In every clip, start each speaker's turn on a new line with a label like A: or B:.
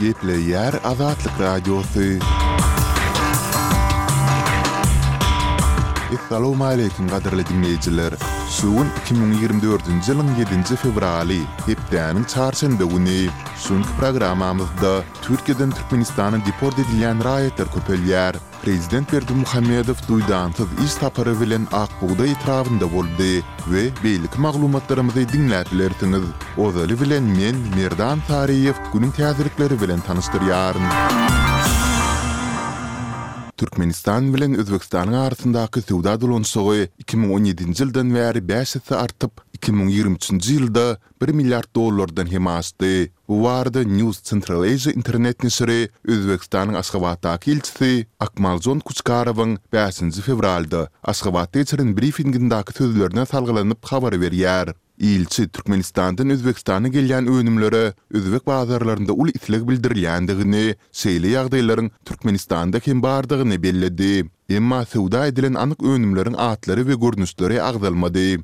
A: Gepleýär Azatlyk Radiosy. Essalawmaleýkim gadyrly diňleýjiler! Şu gün iki müň ýigrimi dördünji ýylyň ýedinji fewraly, hepdäniň çarşenbe güni. Şu günki programmamyzda Türkiýeden Türkmenistana deport edilýän raýatlar köpelýär. Prezident Berdimuhamedow duýdansyz iş sapary bilen Ak bugdaý etrabynda boldy we beýleki maglumatlarymyzy diňläp bilersiňiz. Ozaly bilen men, Merdan Saryýew, günüň täzelikleri bilen tanyşdyrýaryn. Türkmenistan bilen Özbegistanyň arasyndaky söwda dolanyşygy iki müň on ýedinji ýyldan bäri bäş esse artyp, iki müň ýigrimi üçünji ýylda bir milliard dollardan hem aşdy. Bu barada News Central Asia internet neşiri Özbegistanyň Aşgabatdaky ilçisi Akmaljon Kuçkarowyň bäşinji fewralda Aşgabatda geçiren brifingindäki sözlerine salgylanyp habar berýär. Ilçi Türkmenistandan Özbegistana gelýän önümlere özbek bazarlarynda uly isleg bildirilýändigini, şeýle ýagdaýlaryň Türkmenistanda hem bardygyny belledi. Emma söwda edilen anyk önümleriň atlary we görnüşleri agzalmady.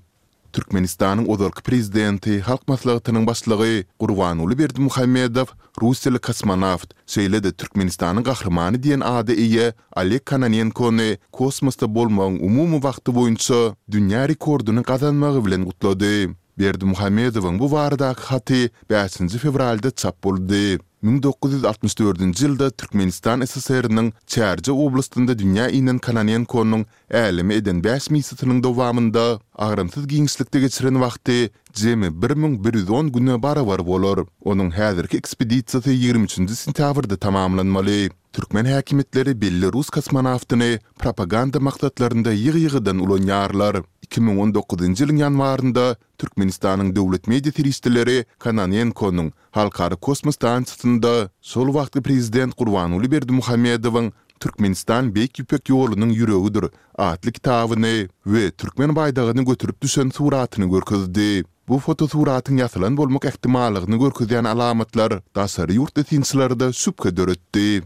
A: Türkmenistanyň ozalky Prezidenti, Halk Maslahatynyň Başlygy Gurbanguly Berdimuhamedow russiýaly kosmonawt, şeýle-de Türkmenistanyň Gahrymany diýen ada eýe Oleg Kononenkony kosmosda bolmagyň umumy wagty boýunça dünýä rekordyny gazanmagy bilen gutlady. Berdimuhamedowyň bu baradaky haty bäşinji fewralda çap boldy. Müň dokuz ýüz altmyş dördünji ýylda Türkmenistan SSR-niň Çärje oblastynda dünýä inen Kononenkonyň Äleme eden bäş missiýasynyň dowamynda agramsyz giňişlikde geçiren wagty jemi bir müň bir ýüz on güne barabar bolar. Onuň häzirki ekspedisiýasy ýigrimi üçünji sentýabrda tamamlanmaly. Türkmen häkimiýetleri belli rus kosmonawtyny propaganda maksatlarynda ýygy-ýygydan ulanýarlar. Iki müň on dokuzynjy ýylyň ýanwarynda Türkmenistanyň döwlet media serişdeleri Kononenkonyň Halkara kosmos stansiýasynda şol wagtky prezident Gurbanguly Berdimuhamedowyň Türkmenistan Beýik Ýüpek ýolunyň ýüregidir atly kitabyny we türkmen baýdagyny göterip düşen suratyny görkezdi. Bu fotosuratyň ýasalan bolmak ähtimallygyny görkezýän alamatlar daşary ýurtly synçylarda şübhe döretdi.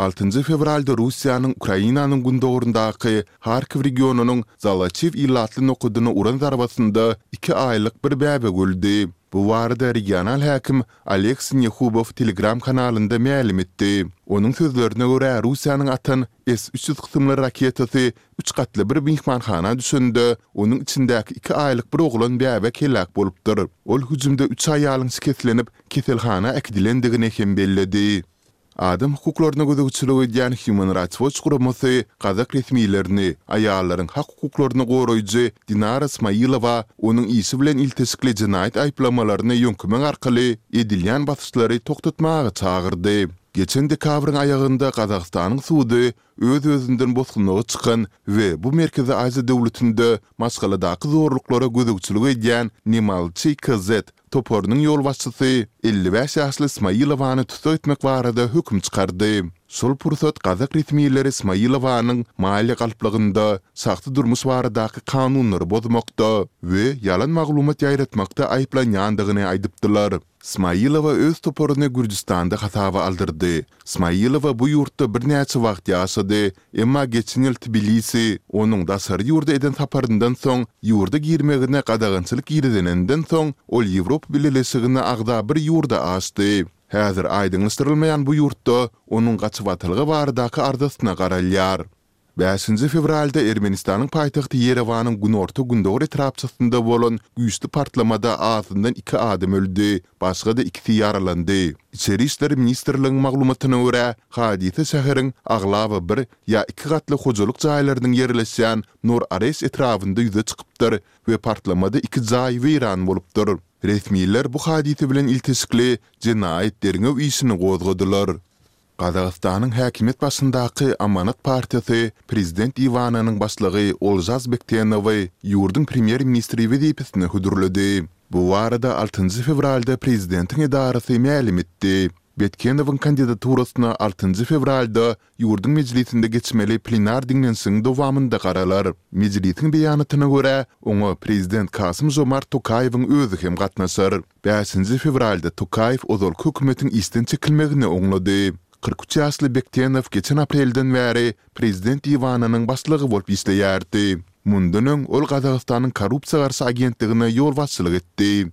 A: Altynjy fewralda Russiýanyň Ukrainanyň gündogaryndaky Harkiw regionynyň Zalaçiw ilatly nokadyna uran zarbasynda iki aýlyk bir bäbek öldi. Bu barada regional häkim Oleg Sinehubow Telegram kanalynda mälim etdi. Onuň sözlerine görä, Russiýanyň atan S üç ýüz kysymly raketasy üç gatly bir myhmanhana düşende, onuň içindäki iki aýlyk bir oglan bäbek heläk bolupdyr. Ol hüjümde üç aýalyň şikeslenip, keselhana äkidilendigini hem belledi. Adam hukuklaryna gözegçilik edýän Human Rights Watch guramasy gazak resmilerini aýallaryň hak-hukuklaryny goraýjy Dinara Smailowa onuň işi bilen ilteşikli jenaýat aýyplamalaryny ýöňkemek arkaly edilýän basyşlary togtatmaga çagyrdy. Geçen dekabryň aýagynda Gazagystanyň sudy öz-özünden bosgunlyga çykan we bu Merkezi Aziýa döwletinde maşgaladaky zorluklara gözegçilik edýän Nemalçy KZ toparynyň ýolbaşçysy elli bäş ýaşly Smailovany tussag etmek barada höküm çykardy. Şol pursat gazak resmileri Smailovanyň maliýe galplygynda, şahsy durmuş baradaky kanunlary bozmakda we ýalan maglumat ýaýratmakda aýyplanýandygyny aýdypdylar. Smailowa öz toparyny Gürjüstanda hasaba aldyrdy. Smailowa bu ýurtda birnäçe wagt ýaşady, emma geçen ýyl Tbilisi onuň daşary ýurda eden saparyndan soň ýurda girmegine gadagançylyk girizilenden soň, ol Ýewropa Bileleşigine agza bir ýurda aşdy. Häzir aýdyňlaşdyrylmaýan bu ýurtda onuň gaçybatalga baradaky arzasyna garalýar. Bäşinji fewralda Ermenistanyň paýtagty Ýerewanyň günorta-gündogar etrapçasynda bolan güýçli partlamada azyndan iki adam öldi, başga-da ikisi ýaralandy. Içeri işler ministrligiň maglumatyna görä, hadysa şäheriň aglaba bir ýa iki gatly hojalyk jaýlarynyň ýerleşýän Nor-Ares etrabynda ýüze çykypdyr we partlamada iki jaý weýran bolupdyr. Resmiler bu hadysa bilen ilteşikli jenaýat derňew işini gozgadylar. Gazagystanyň häkimiýet başyndaky Amanat partiýasy prezident Iwanynyň başlygy Olžaz Bektenowy ýurduň premýer-ministri wezipesine hödürledi. Bu barada altynjy fewralda prezidentiň edarasy mälim etdi. Betkenowyň kandidaturasyna altynjy fewralda ýurduň mejlisinde geçmeli plenar diňlenişigiň dowamynda garalar. Mejlisiň beýanatyna görä, oňa prezident Kasym-Žomart Tokaýewiň özi hem gatnaşar. Bäşinji fewralda Tokaýew ozalky hökümetiň işden çekilmegini oňlady. Kyrk üç ýaşly Bektenow geçen aprelden bäri prezident diwanynyň başlygy bolup işleýärdi. Mundan öň, ol Gazagystanyň korrupsiýa garşy agentligine ýolbaşçylyk etdi.